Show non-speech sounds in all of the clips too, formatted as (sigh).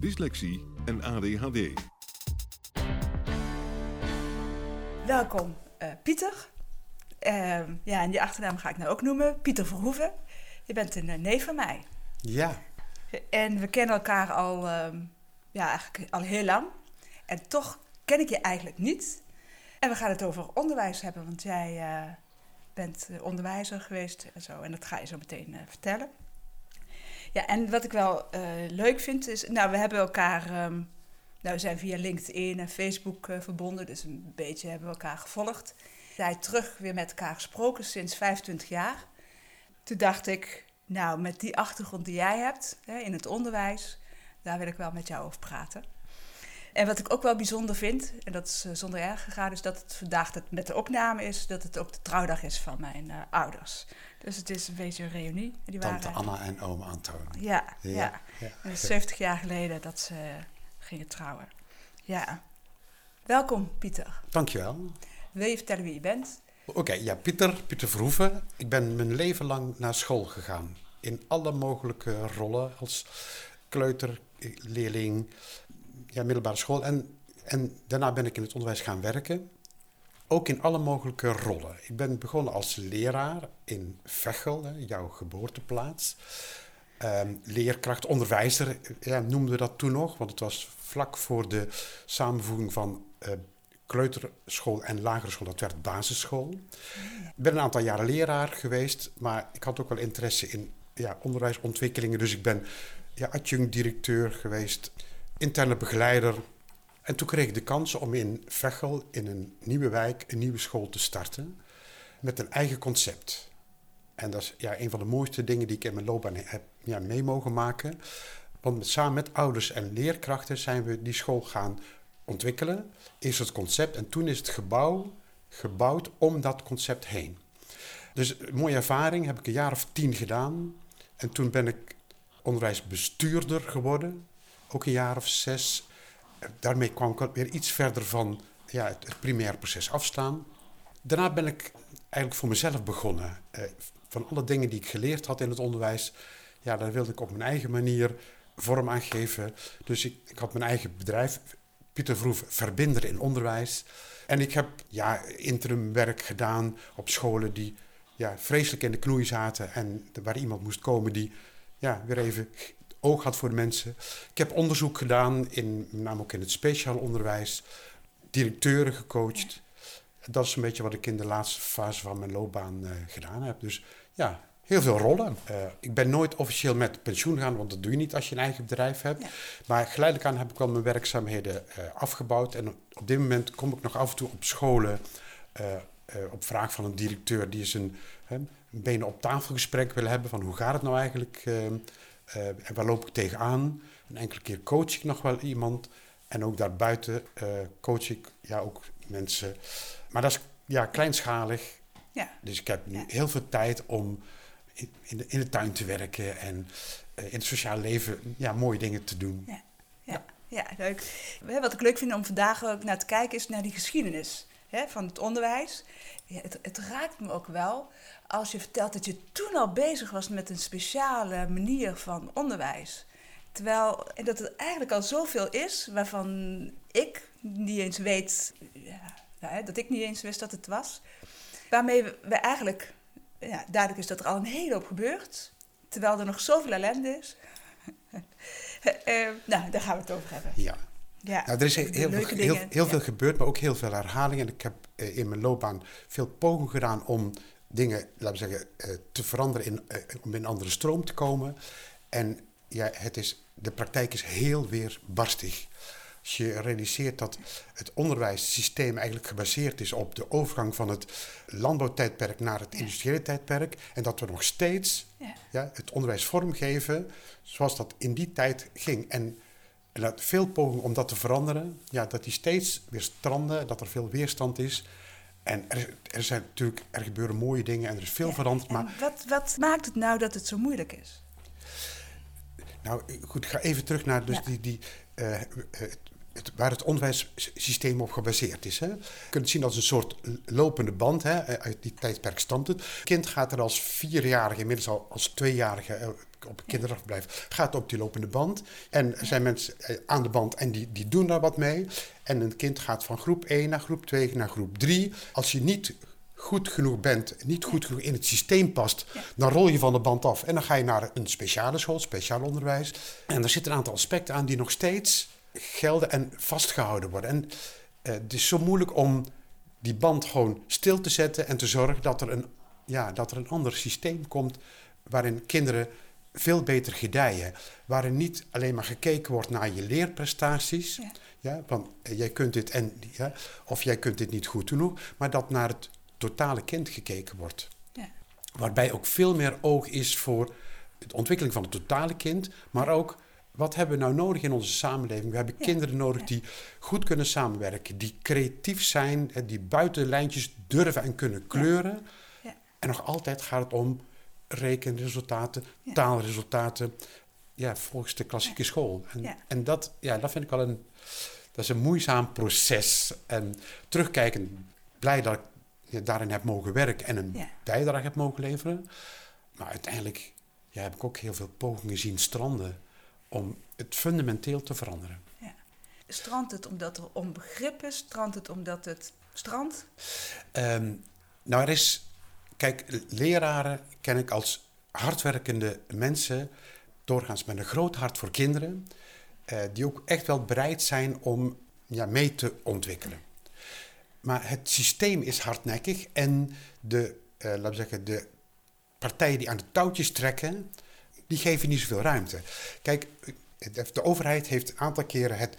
dyslexie en ADHD. Welkom, eh, Pieter. Ehm, ja, en die achternaam ga ik nou ook noemen, Pieter Verhoeven. Je bent een eh, neef van mij. Ja, En we kennen elkaar al, ehm, ja, eigenlijk al heel lang. En toch ken ik je eigenlijk niet. En we gaan het over onderwijs hebben, want jij eh, bent onderwijzer geweest en zo. En dat ga je zo meteen eh, vertellen. Ja, en wat ik wel eh, leuk vind is, nou, we hebben elkaar, ehm, nou, we zijn via LinkedIn en Facebook eh, verbonden, dus een beetje hebben we elkaar gevolgd. Zij terug weer met elkaar gesproken sinds 25 jaar. Toen dacht ik, nou, met die achtergrond die jij hebt hè, in het onderwijs, daar wil ik wel met jou over praten. En wat ik ook wel bijzonder vind, en dat is eh, zonder erg gegaan, is dat het vandaag dat met de opname is, dat het ook de trouwdag is van mijn eh, ouders. Dus het is een beetje een reunie. Die tante waren, Anna en oom Antonie. Ja, ja. Ja, En ja. het is 70 jaar geleden dat ze gingen trouwen. Ja. Welkom, Pieter. Dankjewel. Wil je vertellen wie je bent? Oké, ja, Pieter, Pieter Verhoeven. Ik ben mijn leven lang naar school gegaan. In alle mogelijke rollen als kleuter, leerling, ja, middelbare school. En, en daarna ben ik in het onderwijs gaan werken. Ook in alle mogelijke rollen. Ik ben begonnen als leraar in Veghel, hè, jouw geboorteplaats. Ehm, leerkracht, onderwijzer, ja, noemden we dat toen nog, want het was vlak voor de samenvoeging van eh, kleuterschool en lagere school, dat werd basisschool. Ik ben een aantal jaren leraar geweest, maar ik had ook wel interesse in ja, onderwijsontwikkelingen. Dus ik ben ja, adjunct-directeur geweest, interne begeleider. En toen kreeg ik de kans om in Veghel, in een nieuwe wijk, een nieuwe school te starten. Met een eigen concept. En dat is ja, een van de mooiste dingen die ik in mijn loopbaan heb ja, mee mogen maken. Want met, samen met ouders en leerkrachten zijn we die school gaan ontwikkelen. Eerst het concept en toen is het gebouw gebouwd om dat concept heen. Dus een mooie ervaring, heb ik een jaar of tien gedaan. En toen ben ik onderwijsbestuurder geworden, ook een jaar of zes. Daarmee kwam ik weer iets verder van ja, het, het primaire proces afstaan. Daarna ben ik eigenlijk voor mezelf begonnen. Eh, van alle dingen die ik geleerd had in het onderwijs, ja, daar wilde ik op mijn eigen manier vorm aan geven. Dus ik, ik had mijn eigen bedrijf, Pieter Vroef, Verbinder in Onderwijs. En ik heb ja, interimwerk gedaan op scholen die ja, vreselijk in de knoei zaten en waar iemand moest komen die ja, weer even oog had voor de mensen. Ik heb onderzoek gedaan, in, met name ook in het speciaal onderwijs, directeuren gecoacht. Dat is een beetje wat ik in de laatste fase van mijn loopbaan eh, gedaan heb. Dus ja, heel veel rollen. Eh, ik ben nooit officieel met pensioen gegaan, want dat doe je niet als je een eigen bedrijf hebt. Ja. Maar geleidelijk aan heb ik wel mijn werkzaamheden eh, afgebouwd. En op dit moment kom ik nog af en toe op scholen op vraag van een directeur die een, hè, een benen op tafel gesprek wil hebben van hoe gaat het nou eigenlijk eh, en waar loop ik tegenaan. Een enkele keer coach ik nog wel iemand en ook daarbuiten eh, coach ik ja, ook mensen. Maar dat is ja, kleinschalig. Ja. Dus ik heb nu Ja. heel veel tijd om in, in, de, in de tuin te werken en eh, in het sociale leven ja, mooie dingen te doen. Ja, ja, ja, leuk. Wat ik leuk vind om vandaag ook naar te kijken is naar die geschiedenis van het onderwijs. Ja, het, het raakt me ook wel als je vertelt dat je toen al bezig was met een speciale manier van onderwijs. Terwijl en dat het eigenlijk al zoveel is waarvan ik niet eens weet, ja, nou, dat ik niet eens wist dat het was. Waarmee we, we eigenlijk, ja, duidelijk is dat er al een hele hoop gebeurt. Terwijl er nog zoveel ellende is. (laughs) Eh, nou, daar gaan we het over hebben. Ja. Ja, Nou, er is heel, veel gebeurd, maar ook heel veel herhalingen. En ik heb eh, in mijn loopbaan veel pogingen gedaan om dingen, laten we zeggen, eh, te veranderen, in, eh, om in een andere stroom te komen. En ja, het is, de praktijk is heel weer barstig. Als je realiseert dat het onderwijssysteem eigenlijk gebaseerd is op de overgang van het landbouwtijdperk naar het industriële tijdperk. En dat we nog steeds Ja. ja, het onderwijs vormgeven zoals dat in die tijd ging. En, en dat veel pogingen om dat te veranderen, ja, dat die steeds weer stranden, dat er veel weerstand is. En er, er zijn natuurlijk, er gebeuren mooie dingen en er is veel Ja. veranderd. Maar wat, wat maakt het nou dat het zo moeilijk is? nou, goed, ik ga even terug naar dus Ja. die, die, eh, het, het- waar het onderwijssysteem op gebaseerd is. Hè. Je kunt het zien als een soort lopende band. Hè. Uit die tijdperk stamt het. Het kind gaat er als vierjarige, inmiddels al als tweejarige eh, op een kinderdagverblijf, gaat op die lopende band. En er zijn mensen eh, aan de band en die, die doen daar wat mee. En een kind gaat van groep 1 naar groep 2 naar groep 3. Als je niet goed genoeg bent, niet goed genoeg in het systeem past, dan rol je van de band af en dan ga je naar een speciale school, speciaal onderwijs. En er zitten een aantal aspecten aan die nog steeds gelden en vastgehouden worden. En eh, het is zo moeilijk om die band gewoon stil te zetten en te zorgen dat er een, ja, dat er een ander systeem komt waarin kinderen veel beter gedijen. Waarin niet alleen maar gekeken wordt naar je leerprestaties. Ja. Eh, jij kunt dit en ja, of jij kunt dit niet goed genoeg, maar dat naar het totale kind gekeken wordt. Ja. Waarbij ook veel meer oog is voor de ontwikkeling van het totale kind, maar ook wat hebben we nou nodig in onze samenleving? We hebben Ja, kinderen nodig ja. die goed kunnen samenwerken, die creatief zijn, die buiten de lijntjes durven en kunnen kleuren. Ja. En nog altijd gaat het om rekenresultaten, Ja. taalresultaten, ja, volgens de klassieke school. En, Ja. en dat, ja, dat vind ik al een, dat is een moeizaam proces. En terugkijkend, blij dat ik daarin heb mogen werken en een bijdrage heb mogen leveren. Maar uiteindelijk ja, heb ik ook heel veel pogingen zien stranden om het fundamenteel te veranderen. Strandt het omdat er onbegrip is? Strandt het omdat het strandt? Ehm, nou, er is, kijk, leraren ken ik als hardwerkende mensen, doorgaans met een groot hart voor kinderen, eh, die ook echt wel bereid zijn om ja, mee te ontwikkelen. Maar het systeem is hardnekkig en de, eh, laten we zeggen, de partijen die aan de touwtjes trekken, die geven niet zoveel ruimte. Kijk, de de overheid heeft een aantal keren het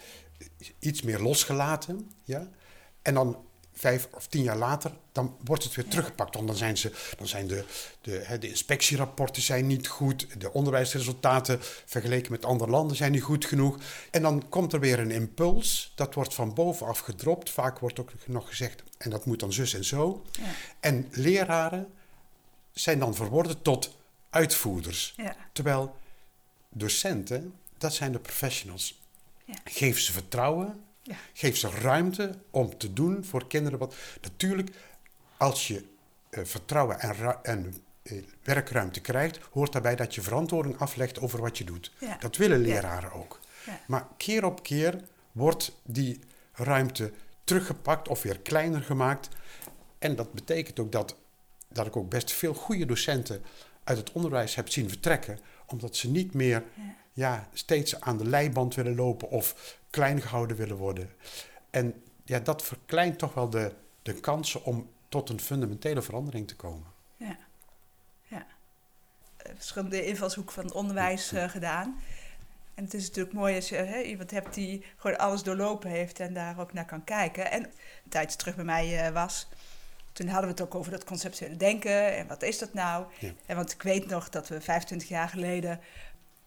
iets meer losgelaten, ja, en dan vijf of tien jaar later, dan wordt het weer teruggepakt. Want dan zijn, ze, dan zijn de, de, hè, de inspectierapporten zijn niet goed. De onderwijsresultaten vergeleken met andere landen zijn niet goed genoeg. En dan komt er weer een impuls. Dat wordt van bovenaf gedropt. Vaak wordt ook nog gezegd, en dat moet dan zus en zo. Ja. En leraren zijn dan verworden tot uitvoerders. Ja. Terwijl docenten, dat zijn de professionals. Ja. Geef ze vertrouwen, Ja. geef ze ruimte om te doen voor kinderen wat. Natuurlijk, als je eh, vertrouwen en, en eh, werkruimte krijgt, hoort daarbij dat je verantwoording aflegt over wat je doet. Ja. Dat willen leraren ook. Maar keer op keer wordt die ruimte teruggepakt of weer kleiner gemaakt. En dat betekent ook dat, dat ik ook best veel goede docenten uit het onderwijs heb zien vertrekken, omdat ze niet meer Ja. ja, steeds aan de leiband willen lopen of klein gehouden willen worden. En ja, dat verkleint toch wel de, de kansen om tot een fundamentele verandering te komen. Ja. ja. Eh, Verschillende invalshoeken van het onderwijs eh, gedaan. En het is natuurlijk mooi als je hè, iemand hebt die gewoon alles doorlopen heeft en daar ook naar kan kijken. En een tijdje terug bij mij eh, was, toen hadden we het ook over dat conceptuele denken en wat is dat nou? Ja. En want ik weet nog dat we 25 jaar geleden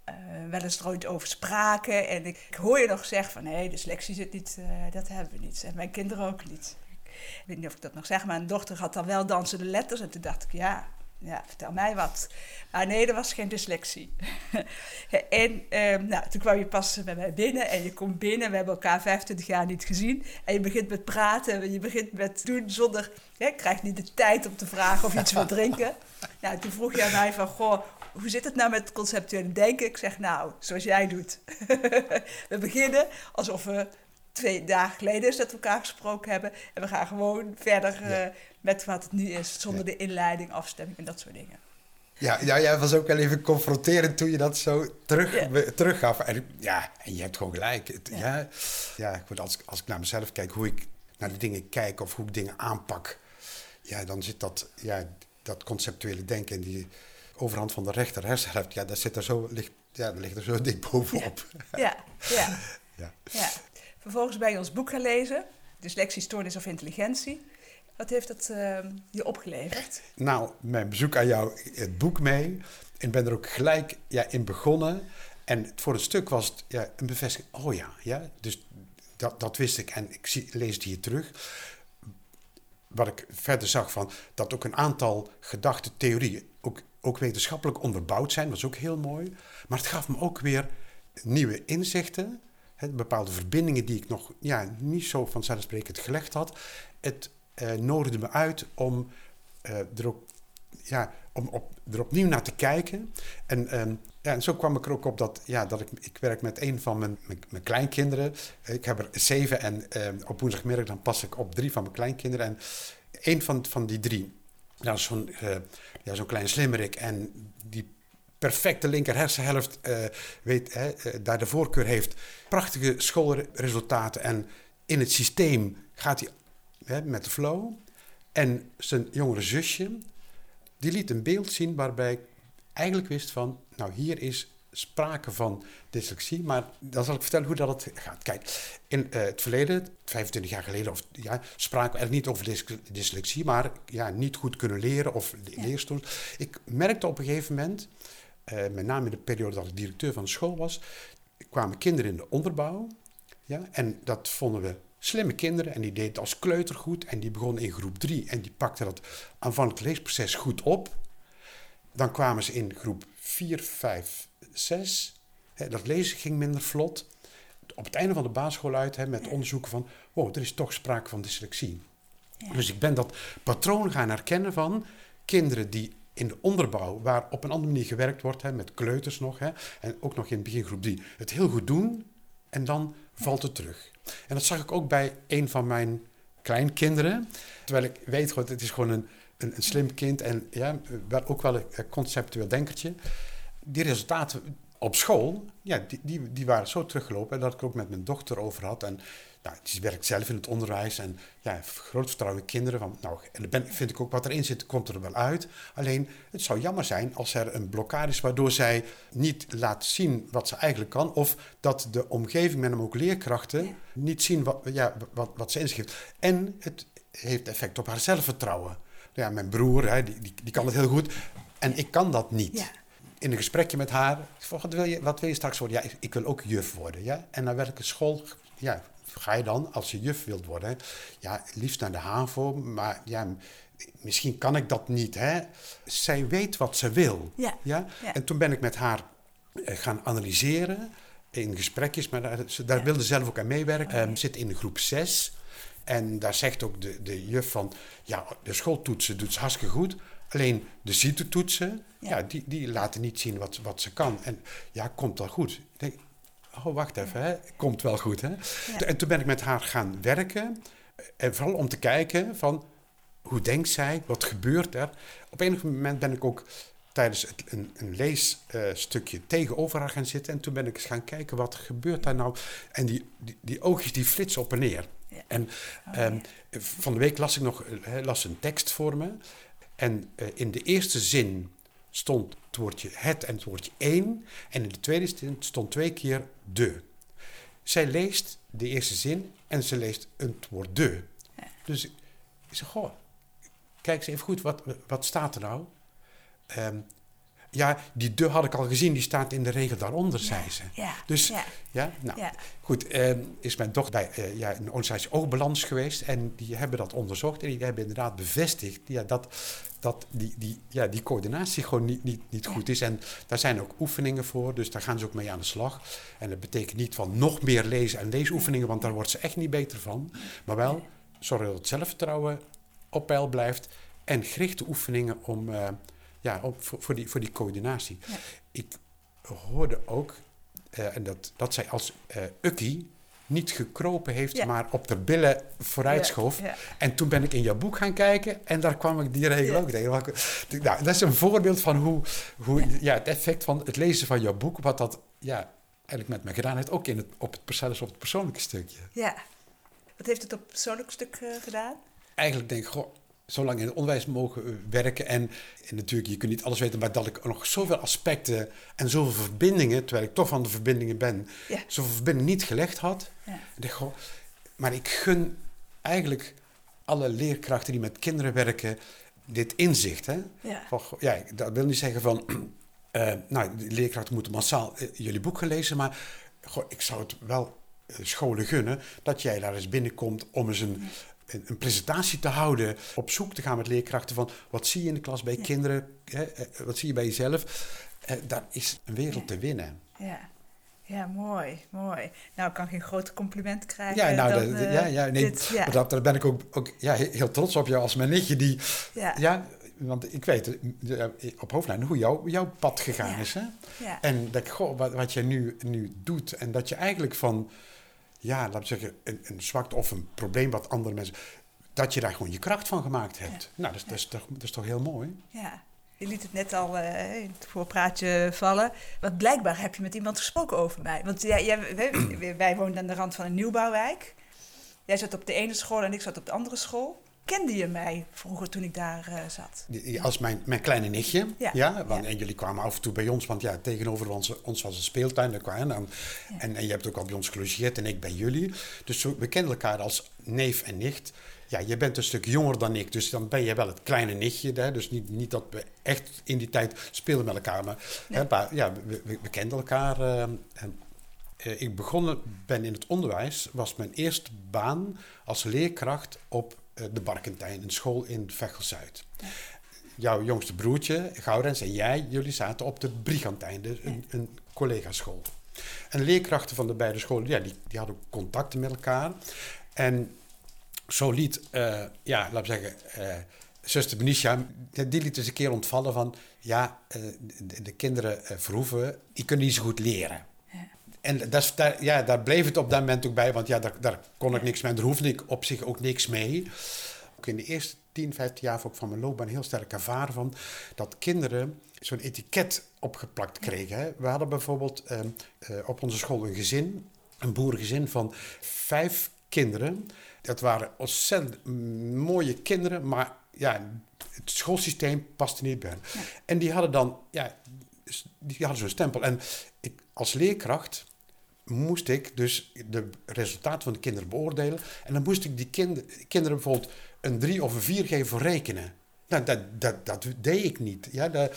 eh, wel eens er ooit over spraken. En ik, ik hoor je nog zeggen van nee, dyslexie zit niet, eh, dat hebben we niet. En mijn kinderen ook niet. Ik weet niet of ik dat nog zeg, maar een dochter had dan wel dansende letters. En toen dacht ik, ja, ja vertel mij wat. Maar nee, er was geen dyslexie. (laughs) en ehm, nou, toen kwam je pas bij mij binnen en je komt binnen. We hebben elkaar 25 jaar niet gezien. En je begint met praten en je begint met doen zonder... Je krijgt niet de tijd om te vragen of je iets wil (laughs) drinken. Nou, toen vroeg je aan mij van, goh, hoe zit het nou met het conceptuele denken? Ik zeg, nou, zoals jij doet. (laughs) we beginnen alsof we twee dagen geleden is dat we elkaar gesproken hebben. En we gaan gewoon verder eh, met wat het nu is, zonder Ja. de inleiding, afstemming en dat soort dingen. Ja, ja, jij was ook wel even confronterend toen je dat zo terug, teruggaf. En, ja, en je hebt gewoon gelijk. Het- Ja. ja. Ja, goed, als, als ik naar mezelf kijk, hoe ik naar de dingen kijk of hoe ik dingen aanpak, ja, dan zit dat, ja, dat conceptuele denken en die overhand van de rechter hersenhelft, ja, dat zit er zo, ligt, ja, dat ligt er zo dik bovenop. Ja, ja, (laughs) Ja. ja. Vervolgens ben je ons boek gaan lezen, Dyslexie, Stoornis of Intelligentie. Wat heeft dat ehm, je opgeleverd? Nou, mijn bezoek aan jou, het boek mee. En ben er ook gelijk ja, in begonnen. En voor een stuk was het ja, een bevestiging. Oh ja, ja dus dat, dat wist ik. En ik zie, lees het hier terug. Wat ik verder zag van dat ook een aantal gedachte theorieën ook, wetenschappelijk onderbouwd zijn, was ook heel mooi. Maar het gaf me ook weer nieuwe inzichten. Bepaalde verbindingen die ik nog ja, niet zo vanzelfsprekend gelegd had. Het eh, nodigde me uit om eh, er ja, om op, er opnieuw naar te kijken. En, ehm, ja, en zo kwam ik er ook op dat, ja, dat ik, ik werk met een van mijn, mijn, mijn kleinkinderen. Ik heb er zeven en ehm, op woensdagmiddag dan pas ik op drie van mijn kleinkinderen. En een van, van die drie, dat is zo'n eh, ja, zo'n klein slimmerik. En die perfecte linker hersenhelft eh, weet, hè, eh, daar de voorkeur heeft. Prachtige schoolresultaten. En in het systeem gaat hij hè, met de flow. En zijn jongere zusje, die liet een beeld zien waarbij ik eigenlijk wist van, nou hier is sprake van dyslexie, maar dan zal ik vertellen hoe dat het gaat. Kijk, in eh, het verleden, 25 jaar geleden, of, ja, spraken we er niet over dys- dyslexie, maar ja, niet goed kunnen leren of Ja. leerstoornis. Ik merkte op een gegeven moment, eh, met name in de periode dat ik directeur van de school was, kwamen kinderen in de onderbouw. Ja, en dat vonden we slimme kinderen en die deden het als kleuter goed en die begonnen in groep 3 en die pakten dat aanvankelijk leesproces goed op. Dan kwamen ze in groep 4, 5, 6. Hè, dat lezen ging minder vlot. Op het einde van de basisschool uit hè, met onderzoeken van, wow, er is toch sprake van dyslexie. Ja. Dus ik ben dat patroon gaan herkennen van kinderen die in de onderbouw, waar op een andere manier gewerkt wordt, hè, met kleuters nog, hè, en ook nog in het begin groep 3, het heel goed doen en dan valt het terug. En dat zag ik ook bij een van mijn kleinkinderen. Terwijl ik weet, het is gewoon een, een, een slim kind en ja, wel ook wel een conceptueel denkertje. Die resultaten op school, ja, die, die, die waren zo teruggelopen dat ik ook met mijn dochter over had. En nou, die werkt zelf in het onderwijs en ja, groot vertrouwen in kinderen. Van, nou, en ben, vind ik ook wat erin zit, komt er wel uit. Alleen, het zou jammer zijn als er een blokkade is waardoor zij niet laat zien wat ze eigenlijk kan. Of dat de omgeving, met hem ook leerkrachten, Ja. niet zien wat, ja, wat, wat ze in zich heeft. En het heeft effect op haar zelfvertrouwen. Ja, mijn broer, hè, die, die, die kan het heel goed. En ik kan dat niet. Ja. In een gesprekje met haar, vroeg, wat wil je, wat wil je straks worden? Ja, ik, ik wil ook juf worden. Ja? En naar welke school ja, ga je dan als je juf wilt worden? Ja, liefst naar de HAVO, maar ja, misschien kan ik dat niet. Hè? Zij weet wat ze wil. Ja. Ja? Ja. En toen ben ik met haar eh, gaan analyseren in gesprekjes, maar daar, ze- daar wilde ze zelf ook aan meewerken. Ehm, zit in groep 6. En daar zegt ook de, de juf van, ja, de schooltoetsen doet ze hartstikke goed. Alleen de CITO-toetsen, Ja. ja. die, die laten niet zien wat, wat ze kan. En ja, komt wel goed. Ik denk, oh, wacht even, hè. komt wel goed. Hè? Ja. En toen ben ik met haar gaan werken. En vooral om te kijken van, hoe denkt zij? Wat gebeurt er? Op enig moment ben ik ook tijdens het, een, een leesstukje tegenover haar gaan zitten. En toen ben ik eens gaan kijken, wat gebeurt daar nou? En die, die, die oogjes die flitsen op en neer. Ja. En Oh, ehm, ja. van de week las ik nog las een tekst voor me. En eh, in de eerste zin stond het woordje het en het woordje één. En in de tweede zin stond twee keer de. Zij leest de eerste zin en ze leest het woord de. Ja. Dus ik zeg, goh, kijk eens even goed, wat, wat staat er nou? Ehm, ja, die de had ik al gezien, die staat in de regel daaronder, zei ze. Ja. Dus ja. ja, nou, Ja. goed. ehm, is mijn dochter bij eh, ja, een organisatie Oogbalans geweest. En die hebben dat onderzocht. En die hebben inderdaad bevestigd ja, dat, dat die, die, ja, die coördinatie gewoon niet, niet, niet goed is. En daar zijn ook oefeningen voor. Dus daar gaan ze ook mee aan de slag. En dat betekent niet van nog meer lezen en leesoefeningen. Want daar wordt ze echt niet beter van. Maar wel zorgen dat het zelfvertrouwen op peil blijft. En gerichte oefeningen om, eh, ja, om, voor, voor, die, voor die coördinatie. Ja. Ik hoorde ook, eh, en dat, dat zij als eh Ukkie niet gekropen heeft, Ja. maar op de billen vooruit schoof. ja. En toen ben ik in jouw boek gaan kijken en daar kwam ik die regel ook tegen. Nou, dat is een voorbeeld van hoe, hoe ja. het effect van het lezen van jouw boek, wat dat ja, eigenlijk met me gedaan heeft, ook in het, op, het, op het persoonlijke stukje. Ja. Wat heeft het op persoonlijk stuk eh, gedaan? Eigenlijk denk ik, goh, zo lang in het onderwijs mogen eh, werken. En, en natuurlijk, je kunt niet alles weten, maar dat ik nog zoveel aspecten en zoveel verbindingen, terwijl ik toch van de verbindingen ben, zoveel verbindingen niet gelegd had. Ik goh, maar ik gun eigenlijk alle leerkrachten die met kinderen werken dit inzicht. Hè? Ja. Van, ja, dat wil niet zeggen van, (clears throat) eh, nou, de leerkrachten moeten massaal eh, jullie boek gaan lezen, maar goh, ik zou het wel scholen gunnen dat jij daar eens binnenkomt om eens een, een, een presentatie te houden, op zoek te gaan met leerkrachten van wat zie je in de klas bij Ja. kinderen, hè, eh, wat zie je bij jezelf. Eh, daar is een wereld te winnen. Ja. Ja, mooi, mooi. Nou, ik kan geen groter compliment krijgen. Ja, nou, dan, eh, ja, ja, nee, dit. Ja, Maar dat, daar ben ik ook, ook ja, he- heel trots op jou als mijn nichtje die, ja, ja, want ik weet eh, op hoofdlijn hoe jou, jouw pad gegaan is. Hè? ja. En dat goh, wat, wat je nu, nu doet en dat je eigenlijk van, ja, laat ik zeggen, een, een zwakte of een probleem wat andere mensen, dat je daar gewoon je kracht van gemaakt hebt. Nou, dat is, dat, is toch, dat is toch heel mooi? ja. Je liet het net al eh, in het voorpraatje vallen. Want blijkbaar heb je met iemand gesproken over mij. Want jij, jij, wij, wij woonden aan de rand van een nieuwbouwwijk. Jij zat op de ene school en ik zat op de andere school. Kende je mij vroeger toen ik daar eh, zat? Als mijn, mijn kleine nichtje. Ja. Ja. want, Ja. En jullie kwamen af en toe bij ons, want ja, tegenover ons, ons was een speeltuin. Daar kwamen, nou, Ja. en, en je hebt ook al bij ons gelogeerd en ik bij jullie. Dus we kenden elkaar als neef en nicht. Ja, je bent een stuk jonger dan ik, dus dan ben je wel het kleine nichtje. Hè? Dus niet, niet dat we echt in die tijd speelden met elkaar, maar, Nee. hè, maar ja, we, we, we kenden elkaar. eh, en, eh, ik begonnen ben in het onderwijs, was mijn eerste baan als leerkracht op de Barkentijn, een school in Veghel-Zuid. Jouw jongste broertje, Gaurens, en jij, jullie zaten op de Brigantijn, dus een, een collegaschool. En leerkrachten van de beide scholen, ja, die, die hadden contacten met elkaar. En zo liet, eh, ja, we zeggen, eh zuster Benicia, die liet eens een keer ontvallen van, ja, eh, de, de kinderen eh, verhoeven, die kunnen niet zo goed leren. En dat daar, ja, daar bleef het op dat moment ook bij, want ja, daar, daar kon ik niks mee. Daar hoefde ik op zich ook niks mee. Ook in de eerste 10, 15 jaar van mijn loopbaan heel sterk ervaren van dat kinderen zo'n etiket opgeplakt kregen. Hè. We hadden bijvoorbeeld ehm, eh, op onze school een gezin, een boerengezin van vijf kinderen. Dat waren ontzettend mooie kinderen, maar ja, het schoolsysteem paste niet bij hen. Ja. En die hadden dan, ja, die hadden zo'n stempel. En ik, als leerkracht moest ik dus de resultaten van de kinderen beoordelen. En dan moest ik die kind, kinderen bijvoorbeeld een drie of een vier geven voor rekenen. Nou, dat, dat, dat deed ik niet. Ja, dat,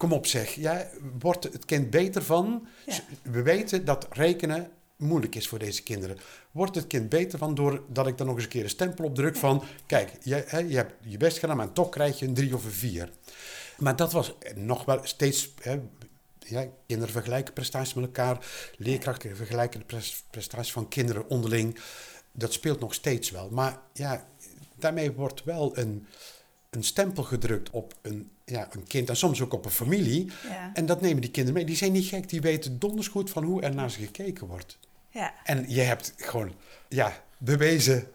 kom op zeg, ja, wordt het kind beter van? Ja. We weten dat rekenen moeilijk is voor deze kinderen. Wordt het kind beter van doordat ik dan nog eens een keer een stempel op druk van... Kijk, je, hè, je hebt je best gedaan, maar toch krijg je een drie of een vier. Maar dat was nog wel steeds... Hè, ja, kinderen vergelijken prestaties met elkaar. Leerkrachten vergelijken de pres- prestaties van kinderen onderling. Dat speelt nog steeds wel. Maar ja, daarmee wordt wel een, een stempel gedrukt op een, ja, een kind en soms ook op een familie. Ja. En dat nemen die kinderen mee. Die zijn niet gek, die weten donders goed van hoe er naar ze gekeken wordt. Ja. En je hebt gewoon ja, bewezen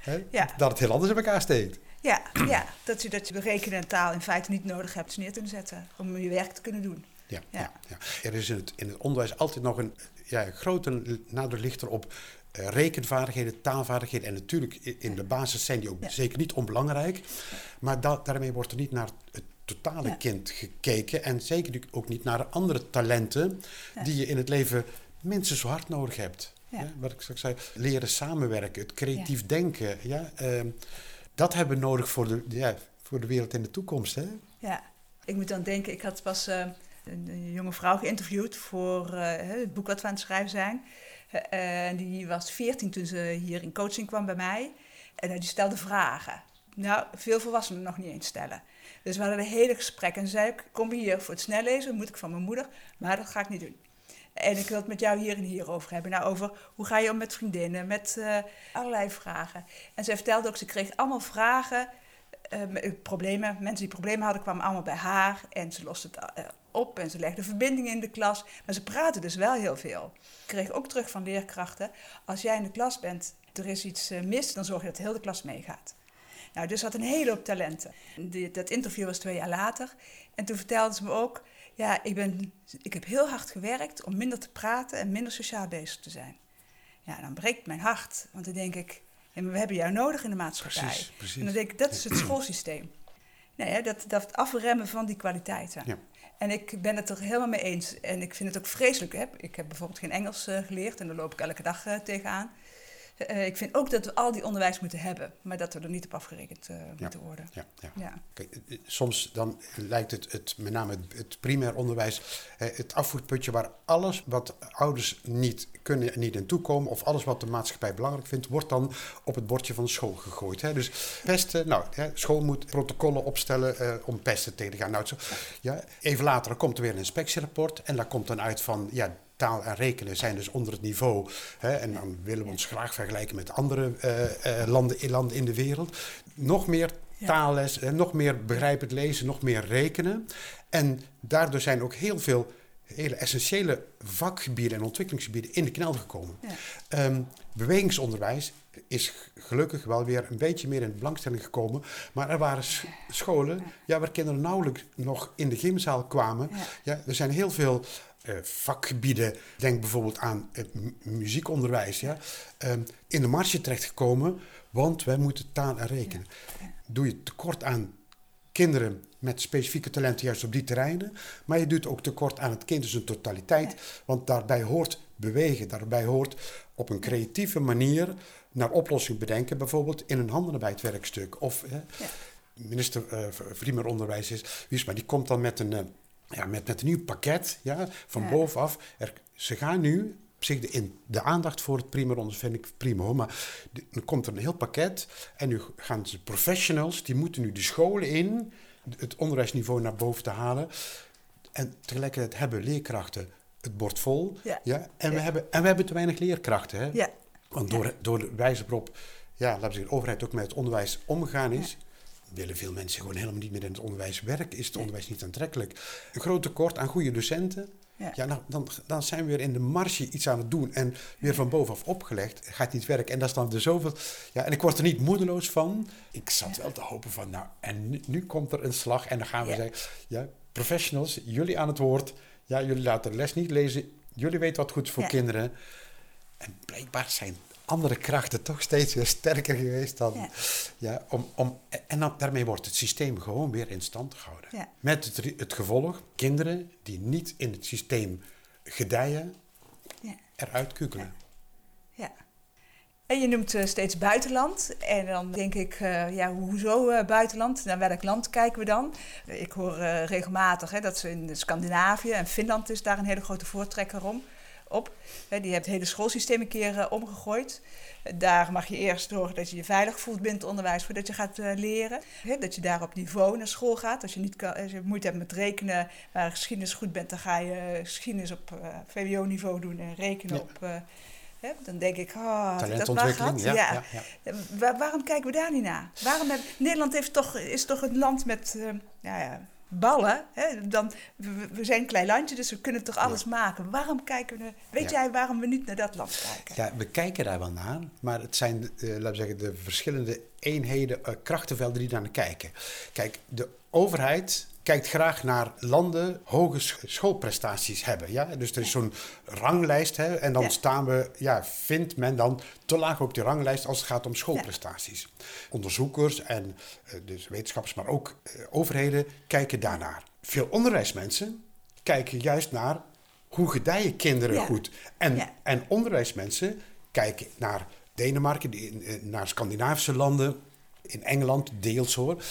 hè, Ja. dat het heel anders in elkaar steekt. Ja, ja. Dat, je, dat je rekenen en taal in feite niet nodig hebt neer te zetten om je werk te kunnen doen. Ja, Ja. ja. Er is in het, in het onderwijs altijd nog een ja, grote nadruk ligt op eh, rekenvaardigheden, taalvaardigheden. En natuurlijk in de basis zijn die ook Ja. zeker niet onbelangrijk. Maar da- daarmee wordt er niet naar het totale Ja. kind gekeken. En zeker ook niet naar andere talenten Ja. die je in het leven minstens zo hard nodig hebt. Wat ik straks zei, leren samenwerken, het creatief denken. Ja, ehm, dat hebben we nodig voor de, ja, voor de wereld in de toekomst. Hè? Ja, ik moet dan denken, ik had pas eh, een, jonge vrouw geïnterviewd voor eh, het boek wat we aan het schrijven zijn. Eh, En die was 14 toen ze hier in coaching kwam bij mij. En eh, die stelde vragen. Nou, veel volwassenen nog niet eens stellen. Dus we hadden een hele gesprek. En ze zei, ik kom hier voor het snel lezen, moet ik van mijn moeder. Maar dat ga ik niet doen. En ik wil het met jou hier en hier over hebben. Nou, over hoe ga je om met vriendinnen, met allerlei vragen. En zij vertelde ook, ze kreeg allemaal vragen met problemen. Mensen die problemen hadden kwamen allemaal bij haar en ze loste het eh, op en ze legde verbindingen in de klas. Maar ze praten dus wel heel veel. Ik kreeg ook terug van leerkrachten, als jij in de klas bent, er is iets eh, mis, dan zorg je dat de hele klas meegaat. Nou, dus had een hele hoop talenten. Dat interview was twee jaar later. En toen vertelde ze me ook, ja, ik, ben, ik heb heel hard gewerkt om minder te praten en minder sociaal bezig te zijn. Ja, dan breekt mijn hart, want dan denk ik, ja, we hebben jou nodig in de maatschappij. Precies, precies. En dan denk ik, dat is het (clears throat) schoolsysteem. Nee, dat, dat afremmen van die kwaliteiten. Ja. En ik ben het er helemaal mee eens. En ik vind het ook vreselijk. Hè? Ik heb bijvoorbeeld geen Engels eh, geleerd en daar loop ik elke dag uh, tegenaan. Uh, ik vind ook dat we al die onderwijs moeten hebben, maar dat we er niet op afgerekend moeten worden. Ja, ja. Ja. Kijk, soms dan lijkt het, het met name het, het primair onderwijs, het afvoerputje waar alles wat ouders niet kunnen en niet in toekomen, of alles wat de maatschappij belangrijk vindt, wordt dan op het bordje van school gegooid. Hè. Dus pesten, nou, hè, school moet protocollen opstellen uh, om pesten tegen te gaan. Nou, zo, ja, even later komt er weer een inspectierapport en daar komt dan uit van, ja, taal en rekenen zijn dus onder het niveau. Hè, en dan willen we ons graag vergelijken met andere uh, uh, landen, landen in de wereld. Nog meer taalles, nog meer begrijpend lezen, nog meer rekenen. En daardoor zijn ook heel veel hele essentiële vakgebieden en ontwikkelingsgebieden in de knel gekomen. Ja. Um, bewegingsonderwijs is gelukkig wel weer een beetje meer in de belangstelling gekomen. Maar er waren scholen ja, waar kinderen nauwelijks nog in de gymzaal kwamen. Ja. ja er zijn heel veel vakgebieden, denk bijvoorbeeld aan het muziekonderwijs, ja, um, in de marge terechtgekomen, want wij moeten taal en rekenen. Doe je tekort aan kinderen met specifieke talenten juist op die terreinen, maar je doet ook tekort aan het kind in zijn totaliteit, want daarbij hoort bewegen, daarbij hoort op een creatieve manier naar oplossing bedenken, bijvoorbeeld in een handenarbeidwerkstuk. Of hè, ja. minister uh, Vriemer Onderwijs is, wie is maar, die komt dan met een... Ja, met, met een nieuw pakket ja, van ja. bovenaf. Er, ze gaan nu, op zich de, in, de aandacht voor het primair onderwijs vind ik prima hoor, maar de, dan komt er een heel pakket en nu gaan de professionals, die moeten nu de scholen in, het onderwijsniveau naar boven te halen. En tegelijkertijd hebben leerkrachten het bord vol. Ja. Ja, en, we hebben, en we hebben te weinig leerkrachten. Hè? Ja. Want door, door de wijze waarop ja, laten we zeggen, de overheid ook met het onderwijs omgegaan is, willen veel mensen gewoon helemaal niet meer in het onderwijs werken. Is het onderwijs niet aantrekkelijk? Een groot tekort aan goede docenten. Ja, ja nou, dan, dan zijn we weer in de marge iets aan het doen en weer van bovenaf opgelegd. Gaat niet werken. En dat is dan er zoveel. Ja, en ik word er niet moedeloos van. Ik zat wel te hopen van, nou, en nu, nu komt er een slag. En dan gaan we zeggen, ja, professionals, jullie aan het woord. Ja, jullie laten de les niet lezen. Jullie weten wat goed is voor kinderen. En blijkbaar zijn andere krachten toch steeds weer sterker geweest dan. Ja. ja om, om, en dan, daarmee wordt het systeem gewoon weer in stand gehouden. Ja. Met het, het gevolg, kinderen die niet in het systeem gedijen, ja. eruit kukelen. Ja. En je noemt uh, steeds buitenland. En dan denk ik, uh, ja, hoezo uh, buitenland? Naar welk land kijken we dan? Ik hoor regelmatig hè, dat ze in Scandinavië en Finland is daar een hele grote voortrekker om op. Die heeft het hele schoolsysteem een keer uh, omgegooid. Daar mag je eerst zorgen dat je je veilig voelt binnen het onderwijs voordat je gaat uh, leren. dat je daar op niveau naar school gaat. Als je, niet kan, als je moeite hebt met rekenen, maar geschiedenis goed bent, dan ga je geschiedenis op uh, VWO-niveau doen en rekenen ja. op. Dan denk ik, oh. Dat ja, ja. ja. Waar, waarom kijken we daar niet naar? Waarom heb, Nederland heeft toch, is toch een land met ja, ja, ballen. Hè? Dan, we, we, zijn een klein landje, dus we kunnen toch alles ja. maken. Waarom kijken we... Weet ja. jij waarom we niet naar dat land kijken? Ja, we kijken daar wel naar. Maar het zijn, uh, laten we zeggen, de verschillende eenheden, uh, krachtenvelden die daar naar kijken. Kijk, de overheid kijkt graag naar landen hoge schoolprestaties hebben. Ja? Dus er is zo'n ranglijst hè, en dan ja. staan we, ja, vindt men dan te laag op die ranglijst als het gaat om schoolprestaties. Ja. Onderzoekers en uh, dus wetenschappers, maar ook uh, overheden kijken daarnaar. Veel onderwijsmensen kijken juist naar hoe gedijen kinderen ja. goed. En, en onderwijsmensen kijken naar Denemarken, naar Scandinavische landen, in Engeland deels hoor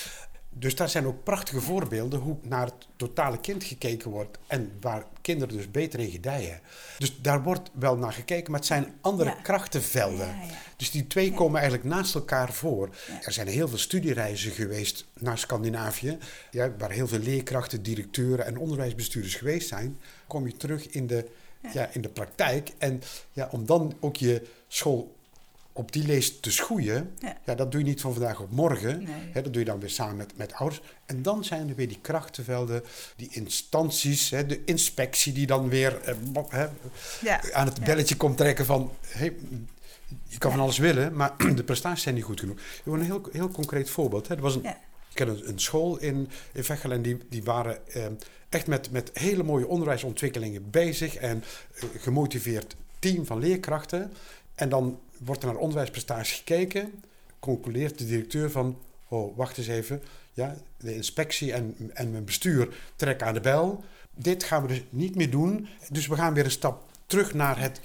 dus daar zijn ook prachtige voorbeelden hoe naar het totale kind gekeken wordt en waar kinderen dus beter in gedijen. Dus daar wordt wel naar gekeken, maar het zijn andere ja. krachtenvelden. Ja, ja. Dus die twee komen eigenlijk naast elkaar voor. Er zijn heel veel studiereizen geweest naar Scandinavië, waar heel veel leerkrachten, directeuren en onderwijsbestuurders geweest zijn. Kom je terug in de, ja. in de praktijk en ja, om dan ook je school op die lees te schoeien, Ja. ja. dat doe je niet van vandaag op morgen. Nee. Hè, dat doe je dan weer samen met, met ouders. En dan zijn er weer die krachtenvelden, die instanties, hè, de inspectie die dan weer eh, Ja. aan het Ja. belletje komt trekken van... Hey, je kan van alles willen, maar (clears throat) de prestaties zijn niet goed genoeg. Een heel, heel concreet voorbeeld. Hè. Er was een. Ik ken een, een school in, in Veghel en die, die waren eh, echt met, met hele mooie onderwijsontwikkelingen bezig. En eh, gemotiveerd team van leerkrachten. En dan wordt er naar onderwijsprestaties gekeken. Concludeert de directeur van, oh, wacht eens even. Ja, de inspectie en, en mijn bestuur trekken aan de bel. Dit gaan we dus niet meer doen. Dus we gaan weer een stap terug naar het,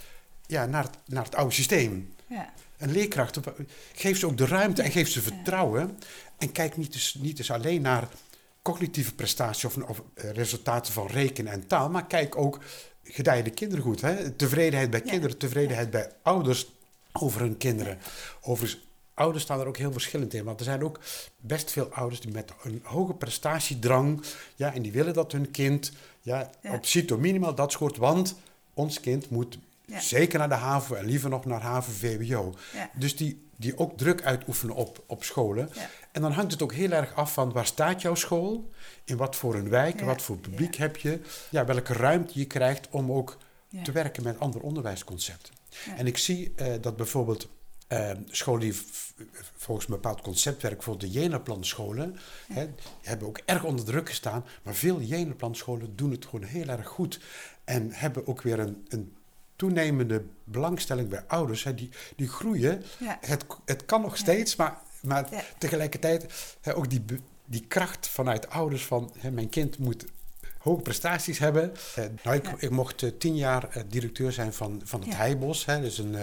ja, naar het, naar het oude systeem. Ja. En leerkrachten, geef ze ook de ruimte en geef ze vertrouwen. En kijk niet dus, niet dus alleen naar cognitieve prestaties of, of eh, resultaten van rekenen en taal, maar kijk ook gedijde kinderen goed. Hè? Tevredenheid bij Ja. kinderen, tevredenheid bij ouders over hun kinderen. Overigens, ouders staan er ook heel verschillend in. Want er zijn ook best veel ouders die met een hoge prestatiedrang, ja, en die willen dat hun kind ja, Ja. op CITO minimaal dat scoort, want ons kind moet Ja. zeker naar de HAVO en liever nog naar HAVO-VWO. Ja. Dus die, die ook druk uitoefenen op, op scholen. En dan hangt het ook heel erg af van waar staat jouw school? In wat voor een wijk, wat voor publiek heb je? Ja, welke ruimte je krijgt om ook te werken met andere onderwijsconcepten. Ja. En ik zie eh, dat bijvoorbeeld eh, scholen die volgens een bepaald concept werken, bijvoorbeeld de Jenaplan-scholen, hè, die hebben ook erg onder druk gestaan. Maar veel Jenaplan-scholen doen het gewoon heel erg goed. En hebben ook weer een, een toenemende belangstelling bij ouders. Hè, die, die groeien. Ja. Het, het kan nog steeds, maar, maar Ja. tegelijkertijd hè, ook die, die kracht vanuit ouders van hè, mijn kind moet hoge prestaties hebben. Eh, nou, ik, Ja. ik mocht eh, tien jaar eh, directeur zijn van, van het Ja. Heibos. Hè, dus een,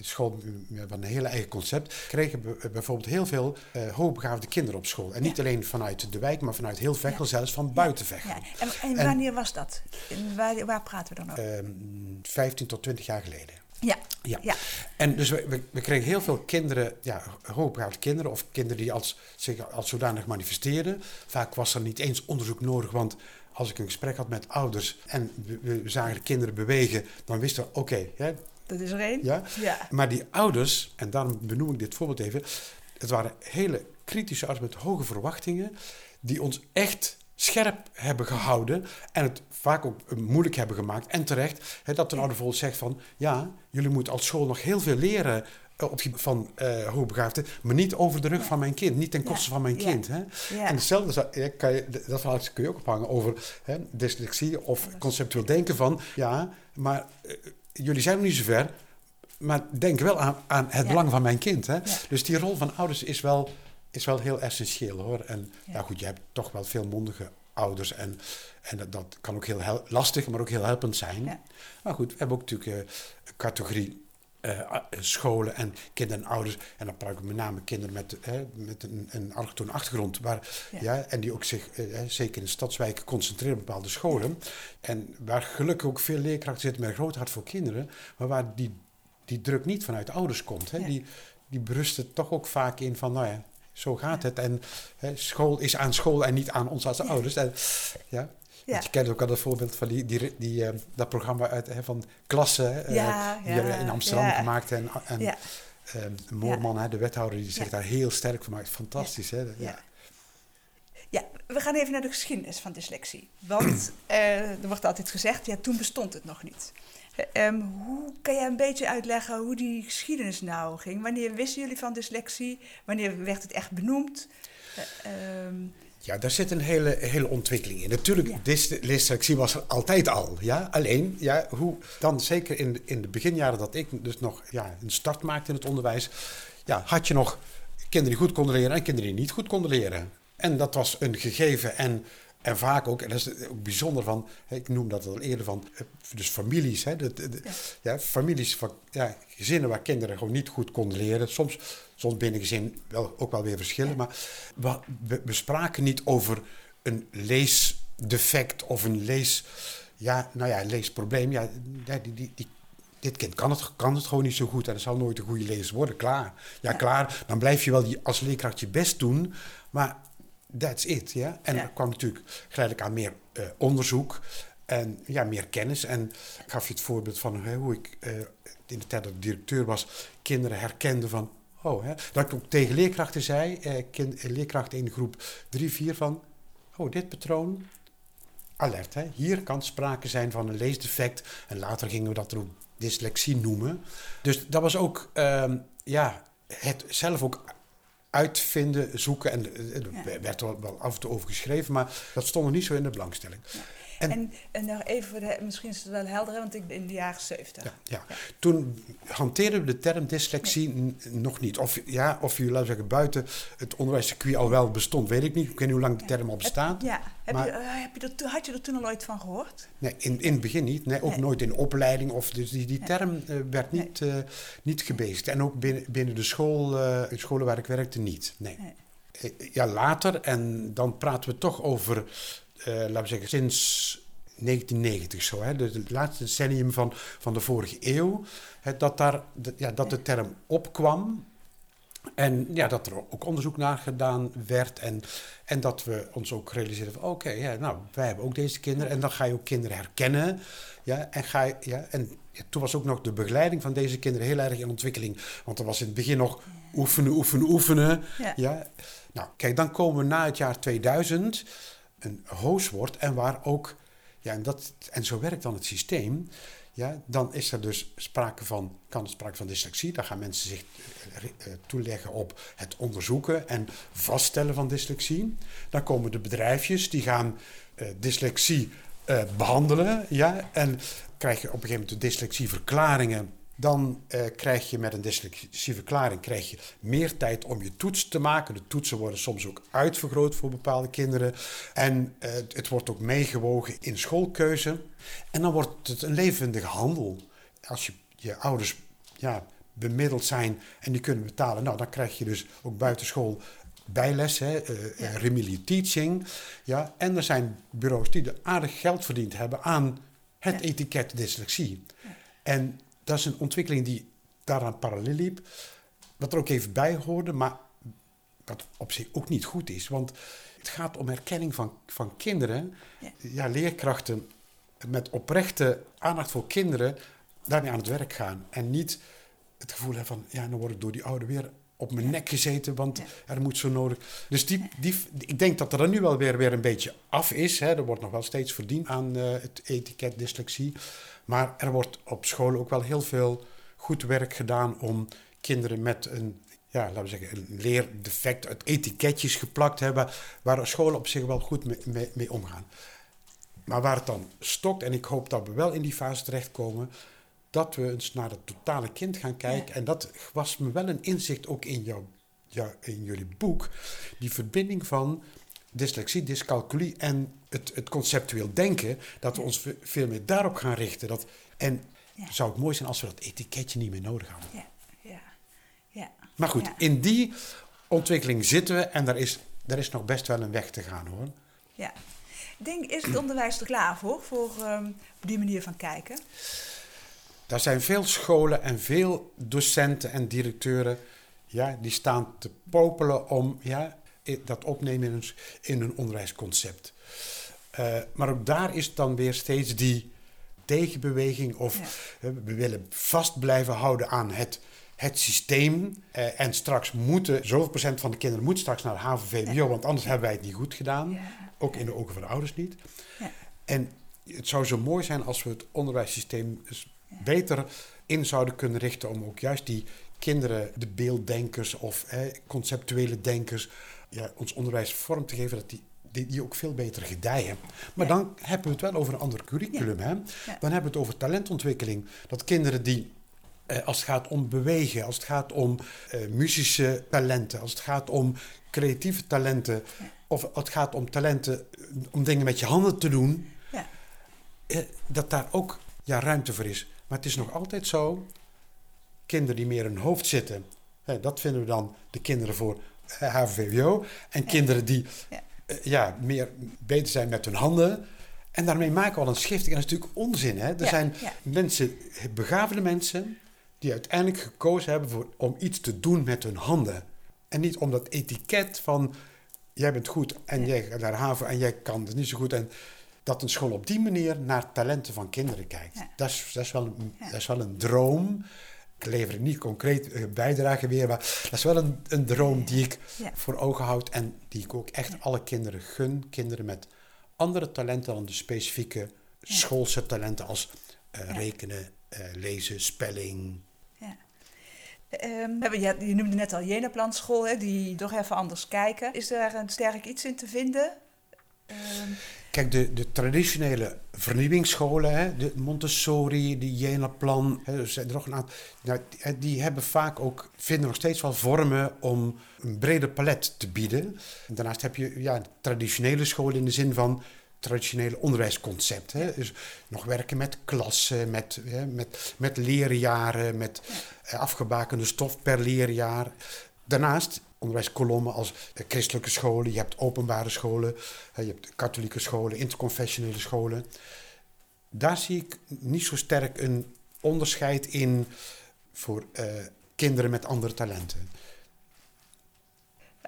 school met een hele eigen concept. Kregen we bijvoorbeeld heel veel hoogbegaafde kinderen op school. En niet Ja. alleen vanuit de wijk, maar vanuit heel Veghel, zelfs van buiten Veghel. Ja. En, en En- wanneer was dat? En waar, waar praten we dan over? Ehm, 15 tot 20 jaar geleden. ja. Ja. Ja. En dus we, we, we kregen heel veel kinderen, ja, hoogbegaafde kinderen of kinderen die als, zich als zodanig manifesteerden. Vaak was er niet eens onderzoek nodig, want als ik een gesprek had met ouders en we, zagen de kinderen bewegen, dan wisten we, oké, hè, Dat is er één. ja. Ja. Maar die ouders, en daarom benoem ik dit voorbeeld even, het waren hele kritische ouders met hoge verwachtingen, die ons echt scherp hebben gehouden en het vaak ook eh, moeilijk hebben gemaakt. En terecht, hè, dat een ouder bijvoorbeeld zegt van, ja, jullie moeten als school nog heel veel leren op gebied van eh hoogbegaafden, maar niet over de rug van mijn kind, niet ten koste Ja. van mijn kind. Hè? En hetzelfde kan je, dat verhaal kun je ook ophangen over hè, dyslexie of conceptueel denken van, ja, maar eh, jullie zijn nog niet zo ver, maar denk wel aan, aan het belang van mijn kind. Hè? Dus die rol van ouders is wel, is wel heel essentieel hoor. En ja. Ja. goed, je hebt toch wel veel mondige ouders en, en dat, dat kan ook heel lastig, maar ook heel helpend zijn. Ja. Maar goed, we hebben ook natuurlijk eh, een categorie eh, a- scholen en kinderen en ouders. En dan praat ik met name kinderen met, hè, met een, een allochtone achtergrond. Waar, Ja. ja. en die ook zich, eh, zeker in de stadswijken, concentreren op bepaalde scholen. En waar gelukkig ook veel leerkrachten zitten met een groot hart voor kinderen. Maar waar die, die druk niet vanuit ouders komt. Hè. Ja. Die, die berusten toch ook vaak in van, nou ja, zo gaat het. En hè, school is aan school en niet aan ons als ouders. En, ja. Ja. Want je kent ook al dat voorbeeld van die, die, die, eh, dat programma uit, hè, van klassen. eh, Ja, die hebben in Amsterdam gemaakt. En, en eh, Moorman, hè, de wethouder, die zich daar heel sterk van maakt. Fantastisch, hè? Ja. Ja. We gaan even naar de geschiedenis van dyslexie. Want (clears throat) eh, er wordt altijd gezegd, ja, toen bestond het nog niet. Eh, ehm, hoe kan jij een beetje uitleggen hoe die geschiedenis nou ging? Wanneer wisten jullie van dyslexie? Wanneer werd het echt benoemd? Ehm, Ja, daar zit een hele, hele ontwikkeling in. Natuurlijk, Ja. dys- dyslexie was er altijd al. Ja? Alleen, ja, hoe dan zeker in, in de beginjaren dat ik dus nog ja, een start maakte in het onderwijs, ja, had je nog kinderen die goed konden leren en kinderen die niet goed konden leren. En dat was een gegeven en, en vaak ook, en dat is ook bijzonder van, ik noem dat al eerder van, eh, dus families, hè, de, Ja. ja, families van ja, gezinnen waar kinderen gewoon niet goed konden leren. Soms, soms binnen gezin wel, ook wel weer verschillen. Ja. Maar we, we, spraken niet over een leesdefect of een lees, ja, nou ja, leesprobleem. Ja, die, die, die, dit kind kan het, kan het gewoon niet zo goed en het zal nooit een goede lezer worden. Klaar. Ja, Ja. klaar. Dan blijf je wel die, als leerkracht je best doen. Maar that's it. Ja? En Ja. er kwam natuurlijk geleidelijk aan meer eh, onderzoek. En ja, meer kennis. En ik gaf je het voorbeeld van hè, hoe ik eh, in de tijd dat ik directeur was, kinderen herkende van. Oh, hè, dat ik ook tegen leerkrachten zei, eh, kind, leerkrachten in groep 3, 4 van. Oh, dit patroon. Alert, hè. hier kan sprake zijn van een leesdefect. En later gingen we dat ook dyslexie noemen. Dus dat was ook, ehm, ja, het zelf ook uitvinden, zoeken. En er werd er wel af en toe over geschreven, maar dat stond nog niet zo in de belangstelling. En, en, en nog even, voor de, misschien is het wel helder, want ik in de jaren 70. Ja, ja. Toen hanteerden we de term dyslexie nog niet. Of, ja, of je, laten zeggen, buiten het onderwijscircuit al wel bestond, weet ik niet. Ik weet niet hoe lang de term al bestaat. ja, heb je, uh, heb je er, had je er toen al ooit van gehoord? Nee, in, in het begin niet. Nee, ook nooit in opleiding. Of, dus die, die term uh, werd niet, uh, niet gebezigd. En ook binnen, binnen de school, scholen waar ik werkte niet. Nee. Ja, later, en dan praten we toch over laten we zeggen, sinds 1990 zo, hè, dus het laatste decennium van, van de vorige eeuw, hè, dat, daar, de, ja, dat de term opkwam. En ja, dat er ook onderzoek naar gedaan werd. En, en dat we ons ook realiseerden van oké, ja, nou, wij hebben ook deze kinderen. En dan ga je ook kinderen herkennen. Ja, en ga je, ja, en ja, toen was ook nog de begeleiding van deze kinderen heel erg in ontwikkeling. Want er was in het begin nog oefenen, oefenen, oefenen. Ja. ja. Nou, kijk, dan komen we na het jaar 2000 een hoos wordt en waar ook, ja, en, dat, en zo werkt dan het systeem, ja, dan is er dus sprake van, kan sprake van dyslexie. Dan gaan mensen zich eh, eh, toeleggen op het onderzoeken en vaststellen van dyslexie. Dan komen de bedrijfjes die gaan uh, dyslexie behandelen. Ja, en krijg je op een gegeven moment de dyslexieverklaringen dan uh, krijg je met een dyslexieverklaring krijg je meer tijd om je toets te maken. De toetsen worden soms ook uitvergroot voor bepaalde kinderen. En uh, het wordt ook meegewogen in schoolkeuze. En dan wordt het een levendige handel. Als je, je ouders ja, bemiddeld zijn en die kunnen betalen, nou, dan krijg je dus ook buitenschool bijles, hè, uh, ja. remedial teaching. Ja. En er zijn bureaus die er aardig geld verdiend hebben aan het ja. etiket dyslexie. Ja. En dat is een ontwikkeling die daaraan parallel liep. Wat er ook even bij hoorde, maar wat op zich ook niet goed is. Want het gaat om erkenning van, van kinderen. Ja. ja, leerkrachten met oprechte aandacht voor kinderen daarmee aan het werk gaan. En niet het gevoel hebben van, ja, dan word ik door die ouder weer op mijn nek gezeten, want ja. er moet zo nodig. Dus die, die, ik denk dat er dan nu wel weer, weer een beetje af is. Hè. Er wordt nog wel steeds verdiend aan uh, het etiket dyslexie. Maar er wordt op scholen ook wel heel veel goed werk gedaan om kinderen met een, ja, laten we zeggen, een leerdefect uit etiketjes geplakt hebben, waar scholen op zich wel goed mee, mee, mee omgaan. Maar waar het dan stokt, en ik hoop dat we wel in die fase terechtkomen, dat we eens naar het totale kind gaan kijken. Ja. En dat was me wel een inzicht ook in, jou, jou, in jullie boek. Die verbinding van dyslexie, dyscalculie en het, het conceptueel denken. Dat we ons veel meer daarop gaan richten. Dat, en ja. zou het mooi zijn als we dat etiketje niet meer nodig hadden. Ja, ja, ja. Maar goed, ja. in die ontwikkeling zitten we en daar is, daar is nog best wel een weg te gaan hoor. Ja. Ik denk, is het onderwijs er klaar voor, voor um, die manier van kijken? Daar zijn veel scholen en veel docenten en directeuren ja, die staan te popelen om ja, dat opnemen in een, in een onderwijsconcept. Uh, maar ook daar is dan weer steeds die tegenbeweging of ja. we willen vast blijven houden aan het, het systeem. Uh, en straks moeten, zoveel procent van de kinderen moet straks naar de HAVO-VWO, ja. want anders hebben wij het niet goed gedaan. Ja. Ook in de ogen van de ouders niet. En het zou zo mooi zijn als we het onderwijssysteem beter in zouden kunnen richten om ook juist die kinderen, de beelddenkers of eh, conceptuele denkers, ja, ons onderwijs vorm te geven dat die, die, die ook veel beter gedijen. Maar ja. dan hebben we het wel over een ander curriculum. Ja. Hè? Dan hebben we het over talentontwikkeling. Dat kinderen die, eh, als het gaat om bewegen, als het gaat om eh, muzische talenten, als het gaat om creatieve talenten, of als het gaat om talenten om dingen met je handen te doen, eh, dat daar ook ja, ruimte voor is. Maar het is nog altijd zo, kinderen die meer in hun hoofd zitten, hè, dat vinden we dan de kinderen voor HVWO. En kinderen die ja. Uh, ja. meer beter zijn met hun handen. En daarmee maken we al een schifting. En dat is natuurlijk onzin. Hè? Er ja, zijn mensen, begaafde mensen, die uiteindelijk gekozen hebben voor, om iets te doen met hun handen. En niet om dat etiket van jij bent goed en jij gaat naar HAVO en jij kan het niet zo goed. En dat een school op die manier naar talenten van kinderen kijkt. Ja. Dat, is, dat, is wel, een- Ja. dat is wel een droom. Ik lever niet concreet een bijdrage weer, maar dat is wel een, een droom die ik Ja. voor ogen houd en die ik ook echt alle kinderen gun. Kinderen met andere talenten dan de specifieke schoolse talenten als eh, rekenen, eh, lezen, spelling. Ja. Ehm, we hebben- je, je noemde net al Jeneplanschool, hè, die toch even anders kijken. Is daar een sterk iets in te vinden? Ehm, Kijk, de, de traditionele vernieuwingsscholen, hè, de Montessori, de Jena-plan, hè, zijn er nog een aantal, nou, die, hebben vaak ook, vinden nog steeds wel vormen om een breder palet te bieden. En daarnaast heb je ja, traditionele scholen in de zin van traditionele onderwijsconcept. Hè? Dus nog werken met klassen, met, hè, met, met leerjaren, met eh, afgebakende stof per leerjaar. Daarnaast onderwijskolommen als eh, christelijke scholen, je hebt openbare scholen, je hebt katholieke scholen, interconfessionele scholen. Daar zie ik niet zo sterk een onderscheid in voor eh, kinderen met andere talenten.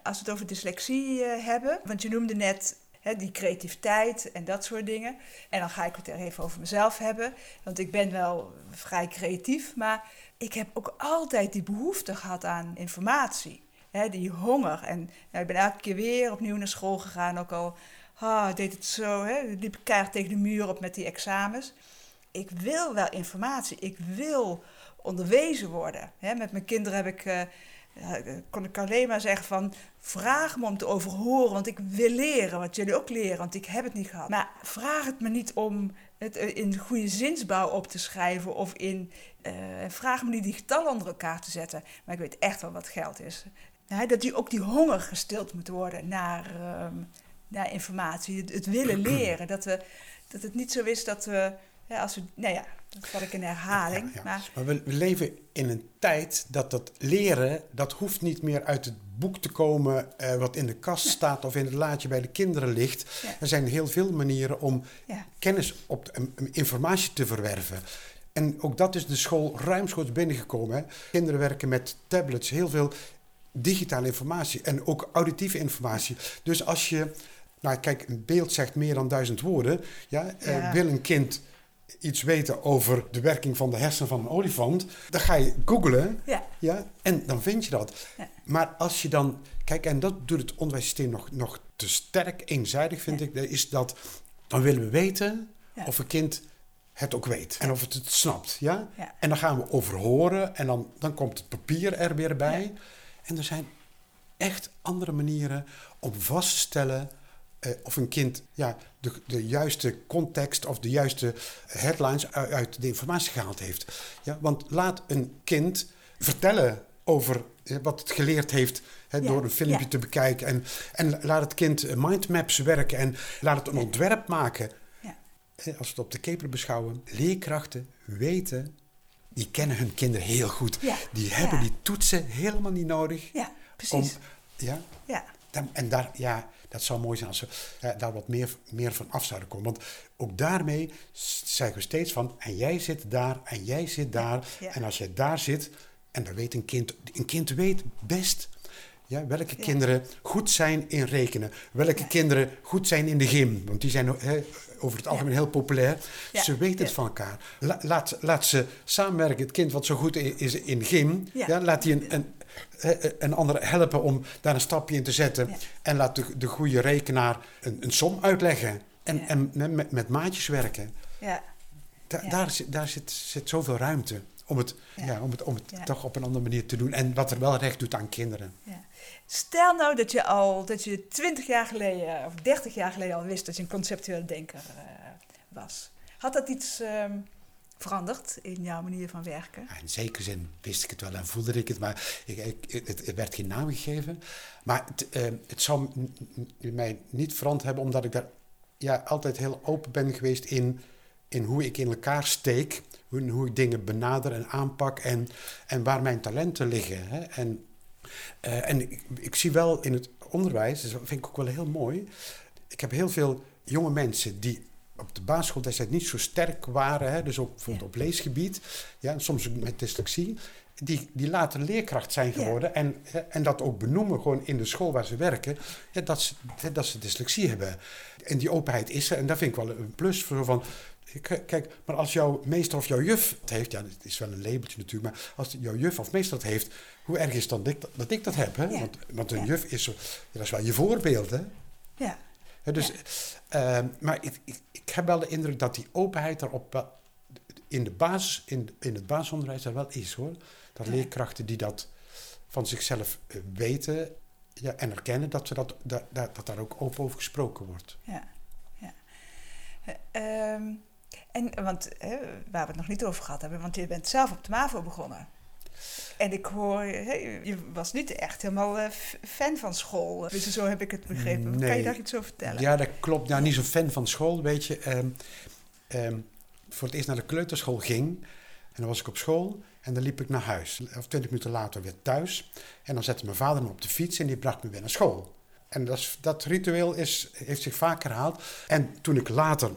als we het over dyslexie eh, hebben, want je noemde net hè, die creativiteit en dat soort dingen. En dan ga ik het er even over mezelf hebben, want ik ben wel vrij creatief, maar ik heb ook altijd die behoefte gehad aan informatie. Die honger. En ik ben elke keer weer opnieuw naar school gegaan, ook al ah, deed het zo, hè, liep ik keihard tegen de muur op met die examens. Ik wil wel informatie, ik wil onderwezen worden. Hè, met mijn kinderen heb ik... eh, eh, kon ik alleen maar zeggen van vraag me om te overhoren, want ik wil leren wat jullie ook leren, want ik heb het niet gehad. Maar vraag het me niet om het eh, in goede zinsbouw op te schrijven of in vraag me niet die getallen onder elkaar te zetten. Maar ik weet echt wel wat geld is. Ja, dat die, ook die honger gestild moet worden naar, ehm, naar informatie, het, het willen (clears throat) leren. Dat, we, dat het niet zo is dat we, ja, als we, nou ja, dat val ik in herhaling. Ja, ja. Maar Maar we, we leven in een tijd dat dat leren, dat hoeft niet meer uit het boek te komen eh, wat in de kast staat of in het laadje bij de kinderen ligt. Er zijn heel veel manieren om kennis op um, informatie te verwerven. En ook dat is de school ruimschoots binnengekomen. Hè. Kinderen werken met tablets, heel veel digitale informatie en ook auditieve informatie. Dus als je, nou kijk, een beeld zegt meer dan duizend woorden. Ja, eh, Ja. wil een kind iets weten over de werking van de hersenen van een olifant, dan ga je googlen ja, ja, en dan vind je dat. Ja. Maar als je dan, kijk, en dat doet het onderwijssysteem nog, nog te sterk, eenzijdig vind Ja. ik, is dat dan willen we weten of een kind het ook weet en of het het snapt. Ja. En dan gaan we overhoren en dan, dan komt het papier er weer bij. En er zijn echt andere manieren om vast te stellen eh, of een kind ja, de, de juiste context of de juiste headlines uit, uit de informatie gehaald heeft. Ja, want laat een kind vertellen over eh, wat het geleerd heeft Ja, door een filmpje ja. te bekijken. En, en laat het kind eh, mindmaps werken en laat het een ontwerp maken. ja. Als we het op de keper beschouwen, leerkrachten weten, die kennen hun kinderen heel goed. Ja, Die hebben die toetsen helemaal niet nodig. ja precies. Om, ja, Ja, dan- en daar, ja, dat zou mooi zijn als we ja, daar wat meer, meer van af zouden komen. Want ook daarmee zeggen we steeds van, en jij zit daar, en jij zit daar. En als jij daar zit, en dan weet een kind, een kind weet best ja, welke Ja. kinderen goed zijn in rekenen. Welke Ja. kinderen goed zijn in de gym. Want die zijn over het algemeen heel populair. Ze weten het van elkaar. La- laat, laat ze samenwerken. Het kind wat zo goed is in gym, Ja. laat die een, een, een ander helpen om daar een stapje in te zetten. En laat de, de goede rekenaar een, een som uitleggen. En, en met- met, maatjes werken. ja, Da- Ja. Daar, daar zit, zit zoveel ruimte om het, Ja. ja. om het, om het Ja. toch op een andere manier te doen. En wat er wel recht doet aan kinderen. ja. Stel nou dat je al, dat je 20 jaar geleden of 30 jaar geleden al wist dat je een conceptueel denker eh, was. Had dat iets ehm, veranderd in jouw manier van werken? In zekere zin wist ik het wel en voelde ik het, maar ik, ik, het, het werd geen naam gegeven. Maar het, eh, het zou mij niet veranderd hebben, omdat ik daar ja, altijd heel open ben geweest in, in hoe ik in elkaar steek, hoe, hoe ik dingen benader en aanpak en, en waar mijn talenten liggen. Hè. En, eh, en ik, ik zie wel in het onderwijs, dus dat vind ik ook wel heel mooi, ik heb heel veel jonge mensen die op de basisschool destijds niet zo sterk waren, hè, dus ook bijvoorbeeld Ja. op leesgebied, ja, soms ook met dyslexie. die, die later leerkracht zijn Ja. geworden en, en dat ook benoemen gewoon in de school waar ze werken, ja, dat, ze, dat ze dyslexie hebben. En die openheid is er en dat vind ik wel een plus voor van. Kijk, maar als jouw meester of jouw juf het heeft, ja, het is wel een labeltje natuurlijk, maar als jouw juf of meester dat heeft, hoe erg is het dan dat ik dat, dat, ik dat heb? Hè? Ja. Want, want een Ja. juf is, dat is wel je voorbeeld. Hè? Ja, dus, ehm, maar ik, ik, ik heb wel de indruk dat die openheid wel in, de basis, in, in het basisonderwijs er wel is hoor. Dat leerkrachten die dat van zichzelf eh, weten ja, en erkennen, dat, ze dat, dat, dat, daar ook open over gesproken wordt. ja, ja. Ehm, en, want eh, waar we het nog niet over gehad hebben, want je bent zelf op de MAVO begonnen. En ik hoor, hè, je was niet echt helemaal eh, fan van school. Dus zo heb ik het begrepen. Kan je daar iets over vertellen? Ja, dat klopt. Nou, niet zo'n fan van school, weet je. Ehm, ehm, voor het eerst naar de kleuterschool ging. En dan was ik op school en dan liep ik naar huis. Of twintig minuten later weer thuis. En dan zette mijn vader me op de fiets en die bracht me weer naar school. En dat, dat ritueel is, heeft zich vaak herhaald. En toen ik later,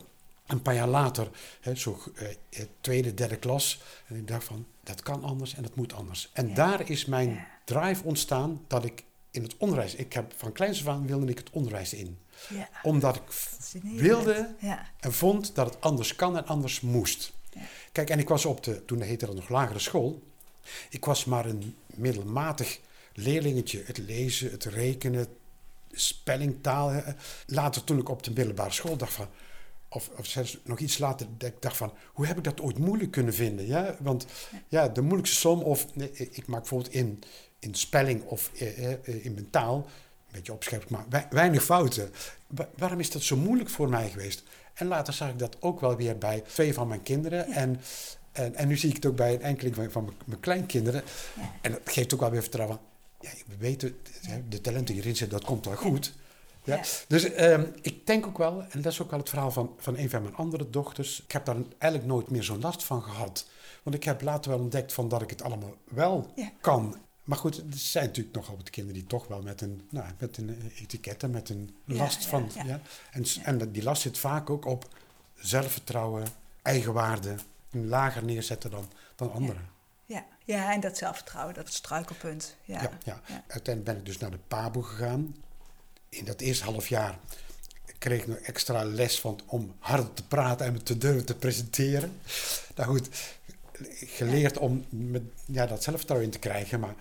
een paar jaar later, hè, zo eh, eh, tweede, derde klas, en ik dacht van, dat kan anders en dat moet anders. En Ja. daar is mijn Ja. drive ontstaan dat ik in het onderwijs, ik heb van kleins af aan wilde ik het onderwijs in. Ja, Omdat ik wilde en vond dat het anders kan en anders moest. Kijk, en ik was op de, toen heette dat nog lagere school, ik was maar een middelmatig leerlingetje. Het lezen, het rekenen, spelling, taal. Later toen ik op de middelbare school dacht van, of, of zelfs nog iets later, dat ik dacht van, hoe heb ik dat ooit moeilijk kunnen vinden? Ja? Want ja, de moeilijkste som, of nee, ik maak bijvoorbeeld in, in spelling of eh, eh, in mijn taal, een beetje opschept, maar wei- weinig fouten. Wa- waarom is dat zo moeilijk voor mij geweest? En later zag ik dat ook wel weer bij twee van mijn kinderen. Ja. En, en, en nu zie ik het ook bij een enkeling van, van mijn, mijn kleinkinderen. Ja. En dat geeft ook wel weer vertrouwen. Ja, we weten, de talenten die hierin zitten, dat komt wel goed. Ja. Dus ehm, ik denk ook wel, en dat is ook wel het verhaal van, van een van mijn andere dochters. Ik heb daar eigenlijk nooit meer zo'n last van gehad. Want ik heb later wel ontdekt van dat ik het allemaal wel Ja. kan. Maar goed, er zijn natuurlijk nogal wat kinderen die toch wel met een, nou, met een etiket en met een last ja, van. ja. En, en die last zit vaak ook op zelfvertrouwen, eigenwaarde. En lager neerzetten dan, dan anderen. ja. ja, en dat zelfvertrouwen, dat struikelpunt. Ja. Ja, ja. Ja. Uiteindelijk ben ik dus naar de PABO gegaan. In dat eerste half jaar kreeg ik nog extra les van om harder te praten en me te durven te presenteren. Nou goed, geleerd om met, ja, dat zelfvertrouwen in te krijgen, maar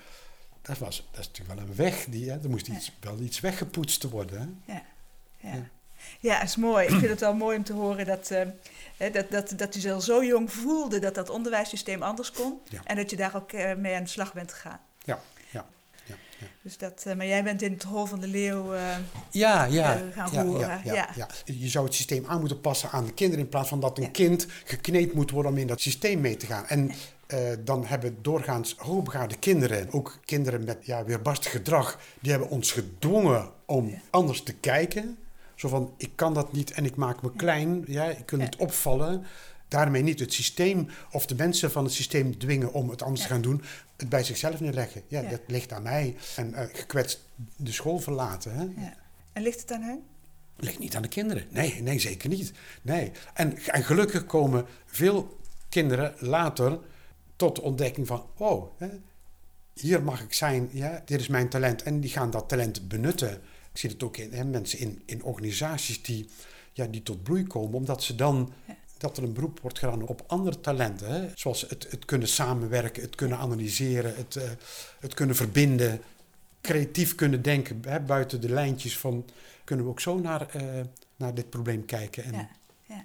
dat, was, dat is natuurlijk wel een weg. Die, hè, er moest iets, wel iets weggepoetst worden. Hè? Ja. Ja. Ja. ja, is mooi. Ik vind het wel mooi om te horen dat, hè, dat, dat, dat u al zo jong voelde dat dat onderwijssysteem anders kon. Ja. En dat je daar ook eh, mee aan de slag bent gegaan. Ja. Dus dat, eh, maar jij bent in het hol van de leeuw. eh, Ja, ja, eh, gaan ja, roeren, ja. Je zou het systeem aan moeten passen aan de kinderen in plaats van dat een kind gekneed moet worden om in dat systeem mee te gaan. En dan hebben doorgaans hoogbegaafde kinderen, ook kinderen met ja, weerbarstig gedrag, die hebben ons gedwongen om anders te kijken. Zo van, ik kan dat niet en ik maak me klein, ja, ik Ja. niet opvallen. Daarmee niet het systeem of de mensen van het systeem dwingen om het anders Ja. te gaan doen. Het bij zichzelf neerleggen. Ja, Ja. dat ligt aan mij. En eh, gekwetst de school verlaten. Hè? ja. En ligt het aan hun? Ligt niet aan de kinderen. Nee, nee, zeker niet. Nee. En, en gelukkig komen veel kinderen later tot de ontdekking van... Oh, hè, hier mag ik zijn. Ja, dit is mijn talent. En die gaan dat talent benutten. Ik zie het ook in hè, mensen in, in organisaties die, ja, die tot bloei komen. Omdat ze dan... Ja. Dat er een beroep wordt gedaan op andere talenten. Hè? Zoals het, het kunnen samenwerken, het kunnen analyseren, het, eh, het kunnen verbinden. Creatief kunnen denken, hè, buiten de lijntjes van kunnen we ook zo naar, eh, naar dit probleem kijken. En, Ja. ja.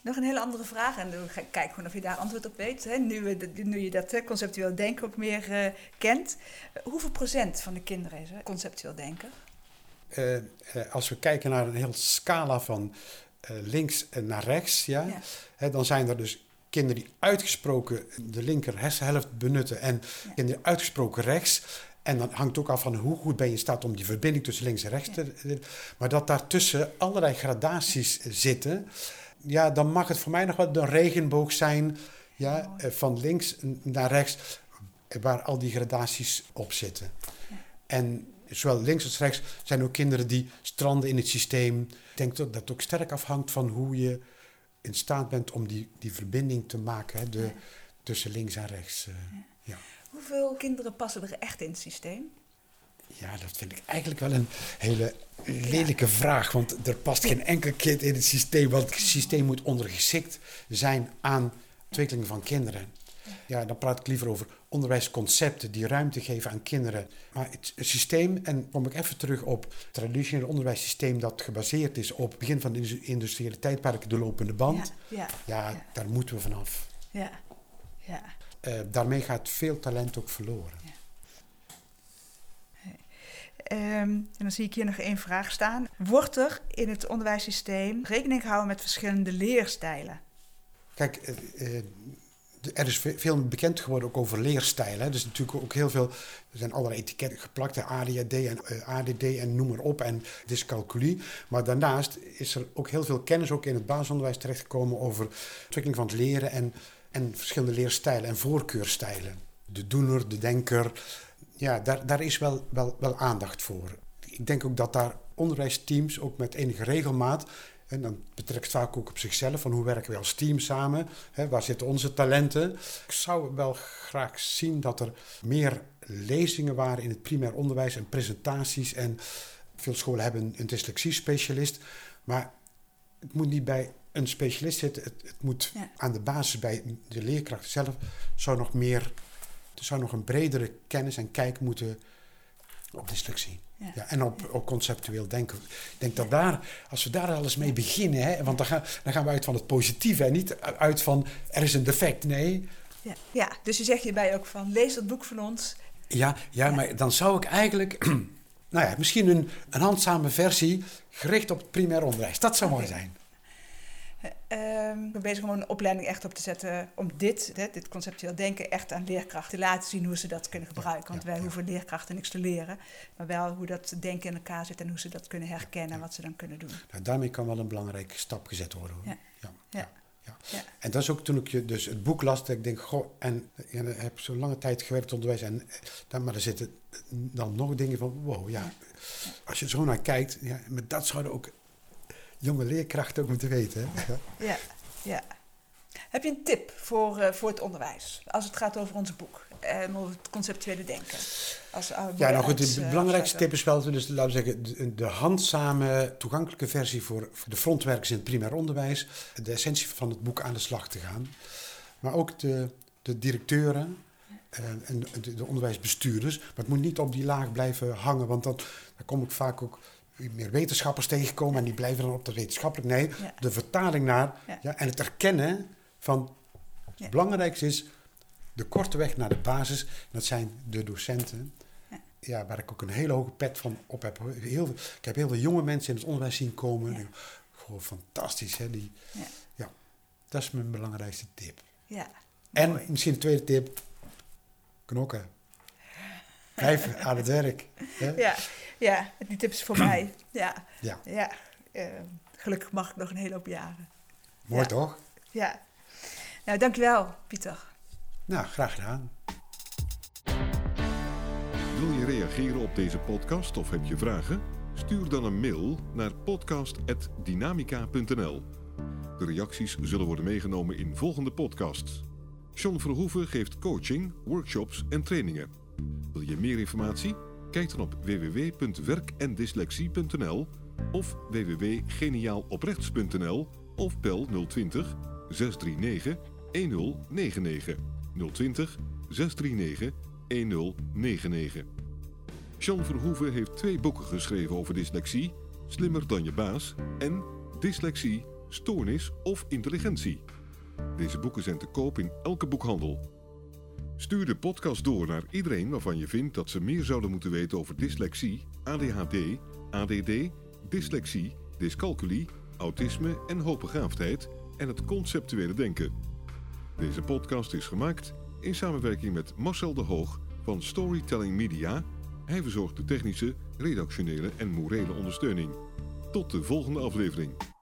Nog een hele andere vraag, en kijken gewoon of je daar antwoord op weet. Hè. Nu, we nu je dat conceptueel denken ook meer eh, kent. Hoeveel procent van de kinderen is conceptueel denken? als we kijken naar een hele scala van links en naar rechts, ja, Ja. Hè, dan zijn er dus kinderen die uitgesproken de linker hersenhelft benutten en Ja. kinderen uitgesproken rechts. En dan hangt het ook af van hoe goed ben je in staat om die verbinding tussen links en rechts te... Maar dat daartussen allerlei gradaties zitten, ja, dan mag het voor mij nog wel een regenboog zijn, ja, eh, van links naar rechts, waar al die gradaties op zitten. En zowel links als rechts zijn ook kinderen die stranden in het systeem. Ik denk dat dat ook sterk afhangt van hoe je in staat bent om die, die verbinding te maken hè, de, Ja. tussen links en rechts. eh. hoeveel kinderen passen er echt in het systeem? Ja, dat vind ik eigenlijk wel een hele lelijke vraag. Want er past geen enkel kind in het systeem. Want het systeem moet ondergeschikt zijn aan ontwikkeling van kinderen. Ja, dan praat ik liever over onderwijsconcepten die ruimte geven aan kinderen. Maar het, systeem, en kom ik even terug op het traditionele onderwijssysteem dat gebaseerd is op het begin van de industriële tijdperk, de lopende band. Ja, ja, ja, daar moeten we vanaf. Ja, ja. Uh, daarmee gaat veel talent ook verloren. Ja. Um, en dan zie ik hier nog één vraag staan. Wordt er in het onderwijssysteem rekening gehouden met verschillende leerstijlen? Kijk, uh, uh, er is veel bekend geworden ook over leerstijlen. Hè. Dus natuurlijk ook heel veel, er zijn allerlei etiketten geplakt, ADHD en uh, ADD en noem maar op, en dyscalculie. Maar daarnaast is er ook heel veel kennis ook in het basisonderwijs terechtgekomen over ontwikkeling van het leren en, en verschillende leerstijlen en voorkeurstijlen. De doener, de denker, ja, daar, daar is wel, wel, wel aandacht voor. Ik denk ook dat daar onderwijsteams ook met enige regelmaat en dan betrekt vaak ook op zichzelf, van hoe werken we als team samen, hè, waar zitten onze talenten. Ik zou wel graag zien dat er meer lezingen waren in het primair onderwijs en presentaties. En veel scholen hebben een dyslexie-specialist, maar het moet niet bij een specialist zitten. Het, het moet aan de basis bij de leerkracht zelf zou nog meer, er zou nog een bredere kennis en kijk moeten op dyslexie. Ja. en op, op conceptueel denken. Ik denk dat daar, als we daar alles mee beginnen, hè, want dan gaan, dan gaan we uit van het positieve en niet uit van er is een defect. Nee. Ja, ja dus je zegt hierbij ook van lees dat boek van ons. Ja, ja, maar dan zou ik eigenlijk, (clears throat) nou ja, misschien een, een handzame versie gericht op het primair onderwijs. Dat zou mooi zijn. Um, ik ben bezig om een opleiding echt op te zetten om dit, dit, dit conceptueel denken, echt aan leerkrachten te laten zien hoe ze dat kunnen gebruiken. Want wij hoeven leerkrachten niks te leren, maar wel hoe dat denken in elkaar zit en hoe ze dat kunnen herkennen en wat ze dan kunnen doen. Nou, daarmee kan wel een belangrijke stap gezet worden. Hoor. Ja. Ja. Ja. En dat is ook toen ik je dus het boek las, dat ik denk, goh, en ik heb zo lange tijd gewerkt onderwijs, en, dan, maar er zitten dan nog dingen van, wow, ja, als je zo naar kijkt, ja, maar dat zouden ook jonge leerkrachten ook moeten weten. Hè? Ja, ja. Heb je een tip voor, uh, voor het onderwijs als het gaat over ons boek en over het conceptuele denken? Als, uh, ja, nou goed, de, belangrijkste tip is wel, dus, laten we zeggen, de, de, handzame, toegankelijke versie voor, de frontwerkers in het primair onderwijs. De essentie van het boek aan de slag te gaan. Maar ook de, de directeuren, en de, de, onderwijsbestuurders. Maar het moet niet op die laag blijven hangen, want daar kom ik vaak ook meer wetenschappers tegenkomen en die blijven dan op de wetenschappelijk. Nee, de vertaling naar ja. en het erkennen van het belangrijkste is de korte weg naar de basis. Dat zijn de docenten. Ja. waar ik ook een hele hoge pet van op heb. Heel, ik heb heel veel jonge mensen in het onderwijs zien komen. Gewoon fantastisch. Hè? Die, ja. dat is mijn belangrijkste tip. Ja, en misschien de tweede tip: knokken. Blijf aan het werk. Hè? Ja. Ja, die tips voor mij. Ja. Ja. ja. Uh, gelukkig mag ik nog een hele hoop jaren. Mooi toch? Ja. Nou, dankjewel, Pieter. Nou, graag gedaan. Wil je reageren op deze podcast of heb je vragen? Stuur dan een mail naar podcast.dynamica.nl. De reacties zullen worden meegenomen in volgende podcasts. John Verhoeven geeft coaching, workshops en trainingen. Wil je meer informatie? Kijk dan op www.werkendyslexie.nl of www.geniaaloprechts.nl of bel 020 639 1099 020 639 1099. Jean Verhoeven heeft twee boeken geschreven over dyslexie, Slimmer dan je baas en Dyslexie, Stoornis of Intelligentie. Deze boeken zijn te koop in elke boekhandel. Stuur de podcast door naar iedereen waarvan je vindt dat ze meer zouden moeten weten over dyslexie, ADHD, ADD, dyslexie, dyscalculie, autisme en hoogbegaafdheid en het conceptuele denken. Deze podcast is gemaakt in samenwerking met Marcel de Hoog van Storytelling Media. Hij verzorgt de technische, redactionele en morele ondersteuning. Tot de volgende aflevering.